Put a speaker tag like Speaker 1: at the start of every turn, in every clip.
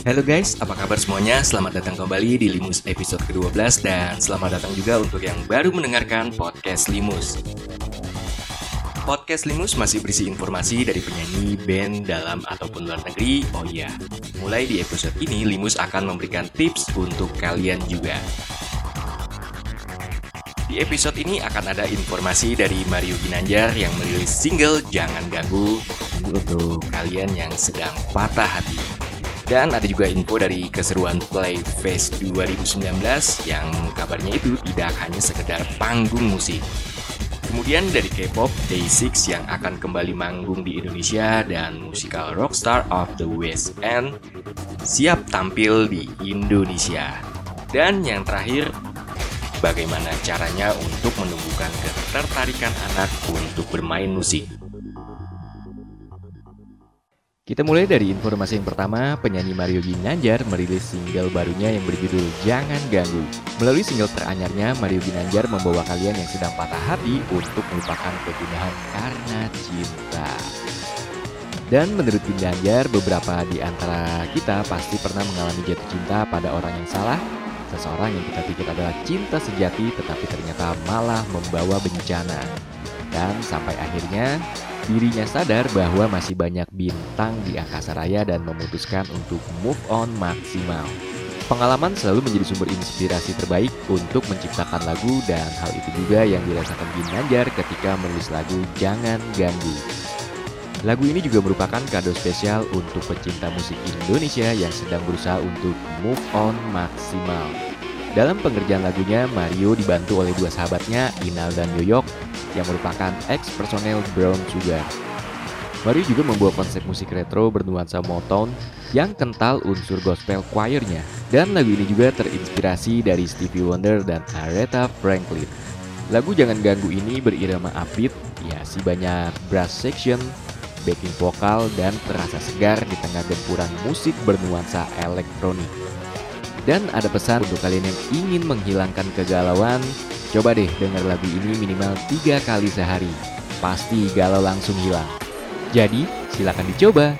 Speaker 1: Halo guys, apa kabar semuanya? Selamat datang kembali di Limus episode ke-12 dan selamat datang juga untuk yang baru mendengarkan podcast Limus. Podcast Limus masih berisi informasi dari penyanyi, band, dalam ataupun luar negeri. Oh iya, mulai di episode ini Limus akan memberikan tips untuk kalian juga. Di episode ini akan ada informasi dari Mario Ginanjar yang merilis single Jangan Ganggu untuk kalian yang sedang patah hati. Dan ada juga info dari keseruan Playfest 2019 yang kabarnya itu tidak hanya sekedar panggung musik. Kemudian dari K-pop, Day6 yang akan kembali manggung di Indonesia dan musikal Rockstar of the West End siap tampil di Indonesia. Dan yang terakhir, bagaimana caranya untuk menumbuhkan ketertarikan anak untuk bermain musik.
Speaker 2: Kita mulai dari informasi yang pertama, penyanyi Mario Ginanjar merilis single barunya yang berjudul Jangan Ganggu. Melalui single teranyarnya, Mario Ginanjar membawa kalian yang sedang patah hati untuk melupakan kegundahan karena cinta. Dan menurut Ginanjar, beberapa di antara kita pasti pernah mengalami jatuh cinta pada orang yang salah, seseorang yang kita pikir adalah cinta sejati tetapi ternyata malah membawa bencana. Dan sampai akhirnya Dirinya sadar bahwa masih banyak bintang di angkasa raya dan memutuskan untuk move on maksimal. Pengalaman selalu menjadi sumber inspirasi terbaik untuk menciptakan lagu dan hal itu juga yang dirasakan Ginanjar ketika menulis lagu Jangan Ganggu. Lagu ini juga merupakan kado spesial untuk pecinta musik Indonesia yang sedang berusaha untuk move on maksimal. Dalam pengerjaan lagunya, Mario dibantu oleh dua sahabatnya, Inal dan Yoyok, yang merupakan ex personel Brown Sugar. Mario juga membawa konsep musik retro bernuansa Motown yang kental unsur gospel choirnya. Dan lagu ini juga terinspirasi dari Stevie Wonder dan Aretha Franklin. Lagu Jangan Ganggu ini berirama upbeat, ya si banyak brass section, backing vokal, dan terasa segar di tengah gempuran musik bernuansa elektronik. Dan ada pesan untuk kalian yang ingin menghilangkan kegalauan, Coba deh dengar lagu ini minimal tiga kali sehari. Pasti galau langsung hilang. Jadi, silakan dicoba.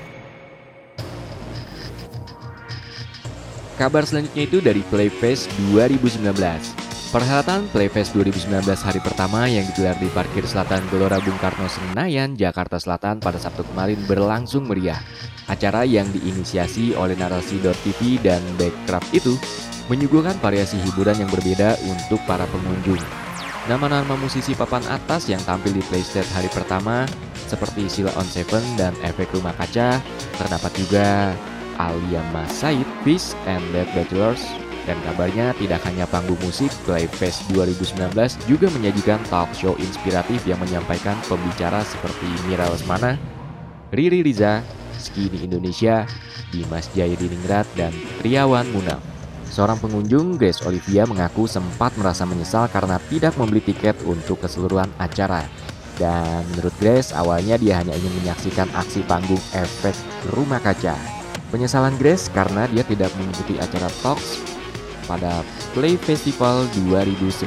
Speaker 2: Kabar selanjutnya itu dari Playfest 2019. Perhelatan Playfest 2019 hari pertama yang digelar di Parkir Selatan Gelora Bung Karno Senayan, Jakarta Selatan pada Sabtu kemarin berlangsung meriah. Acara yang diinisiasi oleh Narasi.tv dan Backcraft itu menyuguhkan variasi hiburan yang berbeda untuk para pengunjung. Nama-nama musisi papan atas yang tampil di Playstate hari pertama seperti Sila on Seven dan Efek Rumah Kaca, terdapat juga Alia Mas Said, Peace and Dead Bachelors, dan kabarnya tidak hanya panggung musik, Playfest 2019 juga menyajikan talk show inspiratif yang menyampaikan pembicara seperti Mira Lesmana, Riri Riza, Skinny Indonesia, Dimas Jayadiningrat, dan Triawan Munaf. Seorang pengunjung, Grace Olivia mengaku sempat merasa menyesal karena tidak membeli tiket untuk keseluruhan acara. Dan menurut Grace, awalnya dia hanya ingin menyaksikan aksi panggung efek rumah kaca. Penyesalan Grace karena dia tidak mengikuti acara Talks pada Play Festival 2019.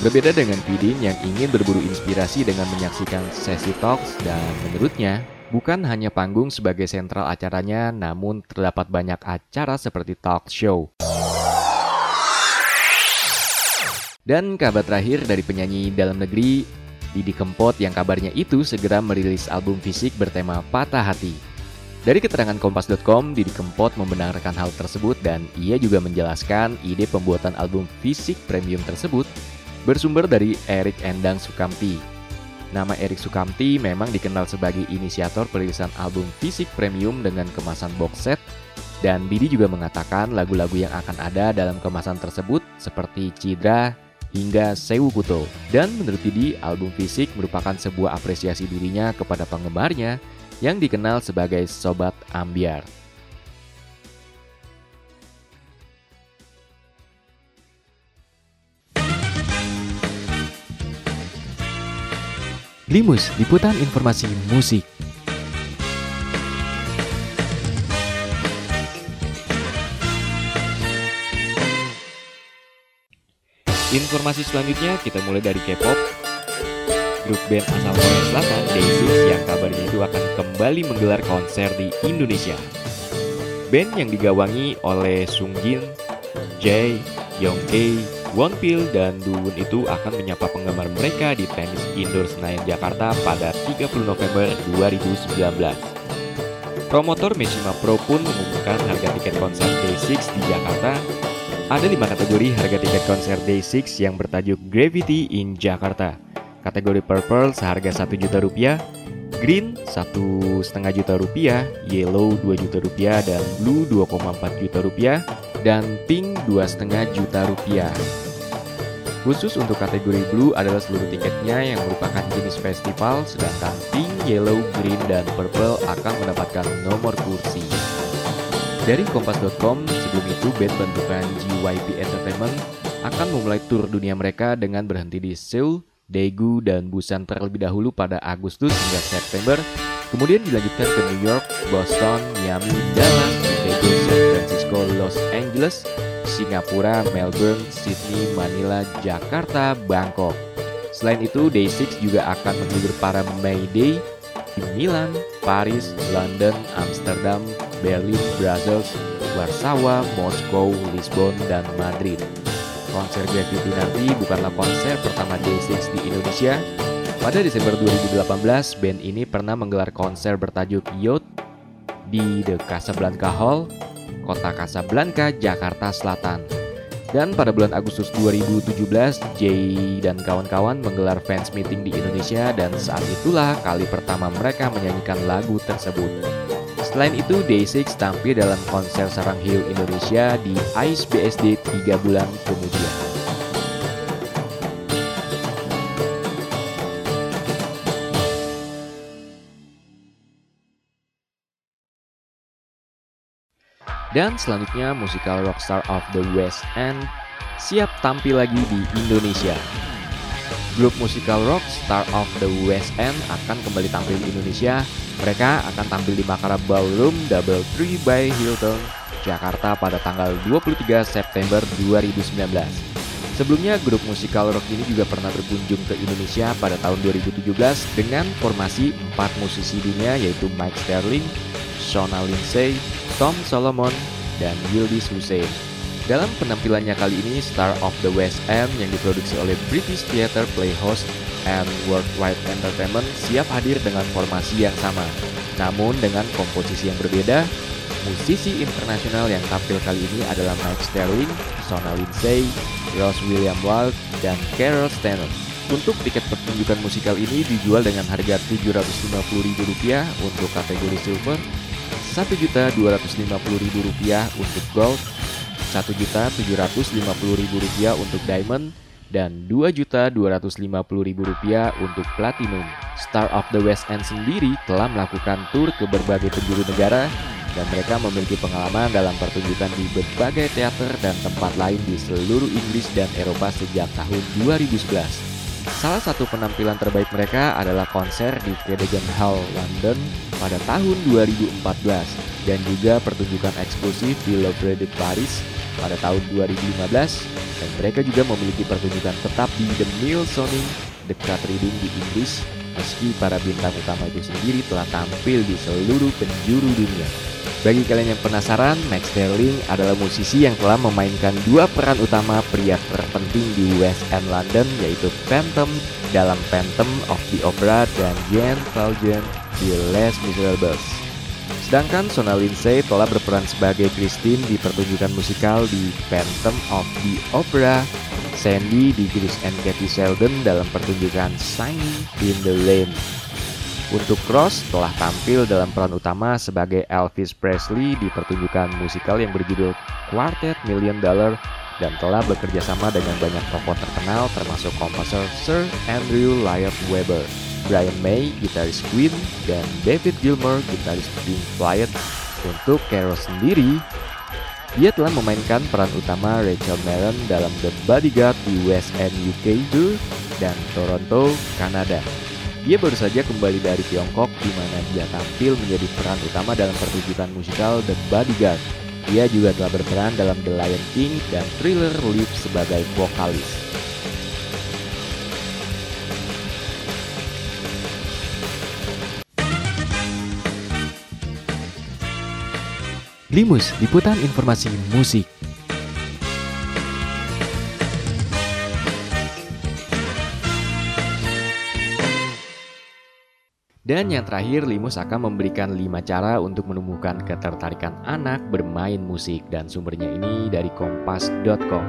Speaker 2: Berbeda dengan Pidin yang ingin berburu inspirasi dengan menyaksikan sesi Talks dan menurutnya Bukan hanya panggung sebagai sentral acaranya, namun terdapat banyak acara seperti talk show. Dan kabar terakhir dari penyanyi dalam negeri, Didi Kempot yang kabarnya itu segera merilis album fisik bertema Patah Hati. Dari keterangan kompas.com, Didi Kempot membenarkan hal tersebut dan ia juga menjelaskan ide pembuatan album fisik premium tersebut bersumber dari Erik Endang Sukamti, Nama Erik Sukamti memang dikenal sebagai inisiator perilisan album fisik premium dengan kemasan box set dan Didi juga mengatakan lagu-lagu yang akan ada dalam kemasan tersebut seperti Cidra hingga Sewu Kuto. Dan menurut Didi, album fisik merupakan sebuah apresiasi dirinya kepada penggemarnya yang dikenal sebagai Sobat Ambiar. Limus, liputan informasi musik. Informasi selanjutnya kita mulai dari K-pop. Grup band asal Korea Selatan, Day6 yang kabarnya itu akan kembali menggelar konser di Indonesia. Band yang digawangi oleh Sung Jin, Jae, Young A, Won Pil, dan Won itu akan menyapa penggemar mereka di tenis indoor Senayan Jakarta pada 30 November 2019. Promotor Meshima Pro pun mengumumkan harga tiket konser Day6 di Jakarta. Ada lima kategori harga tiket konser Day6 yang bertajuk Gravity in Jakarta. Kategori Purple seharga 1 juta rupiah, Green satu setengah juta rupiah, Yellow 2 juta rupiah, dan Blue 2,4 juta rupiah, dan Pink dua setengah juta rupiah. Khusus untuk kategori Blue adalah seluruh tiketnya yang merupakan jenis festival, sedangkan Pink, Yellow, Green, dan Purple akan mendapatkan nomor kursi. Dari Kompas.com, sebelum itu band bentukan GYP Entertainment akan memulai tur dunia mereka dengan berhenti di Seoul, Daegu, dan Busan terlebih dahulu pada Agustus hingga September, kemudian dilanjutkan ke New York, Boston, Miami, Dallas, Chicago, San Francisco, Los Angeles, Singapura, Melbourne, Sydney, Manila, Jakarta, Bangkok. Selain itu, Day6 juga akan menghibur para May Day di Milan, Paris, London, Amsterdam, Berlin, Brussels, Warsawa, Moskow, Lisbon, dan Madrid. Konser Gravity nanti bukanlah konser pertama Day6 di Indonesia. Pada Desember 2018, band ini pernah menggelar konser bertajuk Yacht di The Casablanca Hall, kota Casablanca, Jakarta Selatan. Dan pada bulan Agustus 2017, Jay dan kawan-kawan menggelar fans meeting di Indonesia dan saat itulah kali pertama mereka menyanyikan lagu tersebut. Selain itu, Day6 tampil dalam konser Sarang Hill Indonesia di ICE BSD 3 bulan kemudian. Dan selanjutnya musikal Rockstar of the West End siap tampil lagi di Indonesia. Grup musikal rock Star of the West End akan kembali tampil di Indonesia. Mereka akan tampil di Makara Ballroom Double Tree by Hilton, Jakarta pada tanggal 23 September 2019. Sebelumnya, grup musikal rock ini juga pernah berkunjung ke Indonesia pada tahun 2017 dengan formasi empat musisi dunia yaitu Mike Sterling, Shona Lindsay, Tom Solomon, dan Yildiz Hussein. Dalam penampilannya kali ini, Star of the West End yang diproduksi oleh British Theatre Playhouse and Worldwide Entertainment siap hadir dengan formasi yang sama. Namun dengan komposisi yang berbeda, musisi internasional yang tampil kali ini adalah Mike Sterling, Sona Lindsay, Ross William Wild, dan Carol Stanton. Untuk tiket pertunjukan musikal ini dijual dengan harga Rp750.000 untuk kategori silver, Rp1.250.000 untuk gold, Rp1.750.000 untuk diamond, dan Rp2.250.000 untuk platinum. Star of the West End sendiri telah melakukan tur ke berbagai penjuru negara dan mereka memiliki pengalaman dalam pertunjukan di berbagai teater dan tempat lain di seluruh Inggris dan Eropa sejak tahun 2011. Salah satu penampilan terbaik mereka adalah konser di Cadogan Hall, London pada tahun 2014 dan juga pertunjukan eksklusif di Louvre de Paris pada tahun 2015 dan mereka juga memiliki pertunjukan tetap di The Mill Soning dekat Reading di Inggris meski para bintang utama itu sendiri telah tampil di seluruh penjuru dunia. Bagi kalian yang penasaran, Max Sterling adalah musisi yang telah memainkan dua peran utama pria terpenting di West End London yaitu Phantom dalam Phantom of the Opera dan Jane Valjean di Les Miserables. Sedangkan Sona Lindsay telah berperan sebagai Christine di pertunjukan musikal di Phantom of the Opera, Sandy di Grace and Kathy Sheldon dalam pertunjukan Signing in the Lane. Untuk Cross telah tampil dalam peran utama sebagai Elvis Presley di pertunjukan musikal yang berjudul Quartet Million Dollar dan telah bekerja sama dengan banyak tokoh terkenal termasuk komposer Sir Andrew Lloyd Webber, Brian May, gitaris Queen, dan David Gilmour, gitaris Pink Floyd. Untuk Carol sendiri, dia telah memainkan peran utama Rachel Maron dalam The Bodyguard di West End UK Tour dan Toronto, Kanada. Dia baru saja kembali dari Tiongkok di mana dia tampil menjadi peran utama dalam pertunjukan musikal The Bodyguard. Dia juga telah berperan dalam The Lion King dan Thriller Live sebagai vokalis. Limus, liputan informasi musik. Dan yang terakhir, Limus akan memberikan 5 cara untuk menumbuhkan ketertarikan anak bermain musik dan sumbernya ini dari kompas.com.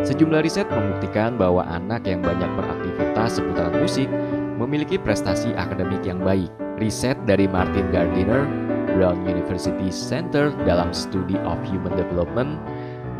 Speaker 2: Sejumlah riset membuktikan bahwa anak yang banyak beraktivitas seputaran musik memiliki prestasi akademik yang baik. Riset dari Martin Gardiner, Brown University Center dalam Study of Human Development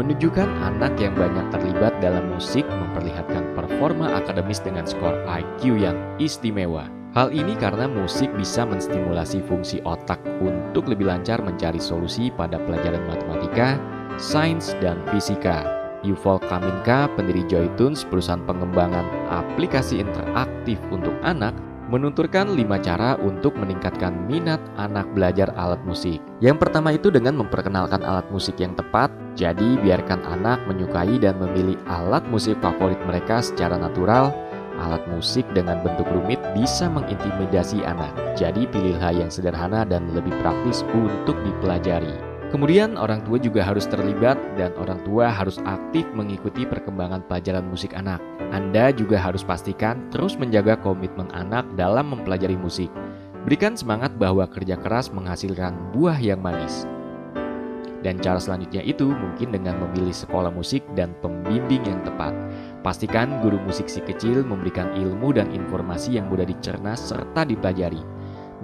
Speaker 2: menunjukkan anak yang banyak terlibat dalam musik memperlihatkan performa akademis dengan skor IQ yang istimewa. Hal ini karena musik bisa menstimulasi fungsi otak untuk lebih lancar mencari solusi pada pelajaran matematika, sains, dan fisika. Yuval Kaminka, pendiri Joytunes, perusahaan pengembangan aplikasi interaktif untuk anak, menuturkan lima cara untuk meningkatkan minat anak belajar alat musik. Yang pertama itu dengan memperkenalkan alat musik yang tepat, jadi biarkan anak menyukai dan memilih alat musik favorit mereka secara natural, Alat musik dengan bentuk rumit bisa mengintimidasi anak, jadi pilihlah yang sederhana dan lebih praktis untuk dipelajari. Kemudian orang tua juga harus terlibat dan orang tua harus aktif mengikuti perkembangan pelajaran musik anak. Anda juga harus pastikan terus menjaga komitmen anak dalam mempelajari musik. Berikan semangat bahwa kerja keras menghasilkan buah yang manis. Dan cara selanjutnya itu mungkin dengan memilih sekolah musik dan pembimbing yang tepat. Pastikan guru musik si kecil memberikan ilmu dan informasi yang mudah dicerna serta dipelajari.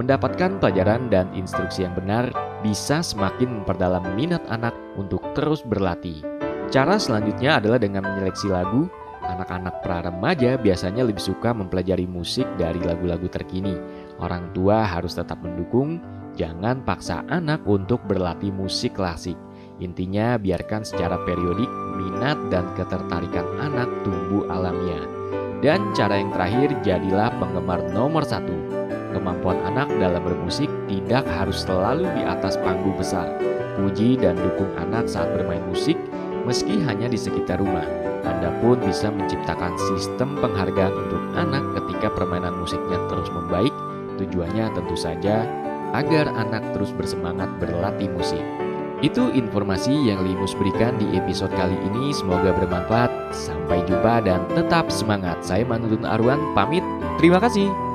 Speaker 2: Mendapatkan pelajaran dan instruksi yang benar bisa semakin memperdalam minat anak untuk terus berlatih. Cara selanjutnya adalah dengan menyeleksi lagu. Anak-anak pra remaja biasanya lebih suka mempelajari musik dari lagu-lagu terkini. Orang tua harus tetap mendukung, jangan paksa anak untuk berlatih musik klasik. Intinya biarkan secara periodik minat dan ketertarikan anak tumbuh alamiah. Dan cara yang terakhir jadilah penggemar nomor satu. Kemampuan anak dalam bermusik tidak harus selalu di atas panggung besar. Puji dan dukung anak saat bermain musik meski hanya di sekitar rumah. Anda pun bisa menciptakan sistem penghargaan untuk anak ketika permainan musiknya terus membaik. Tujuannya tentu saja agar anak terus bersemangat berlatih musik. Itu informasi yang Limus berikan di episode kali ini. Semoga bermanfaat. Sampai jumpa dan tetap semangat. Saya Manutun Arwan pamit. Terima kasih.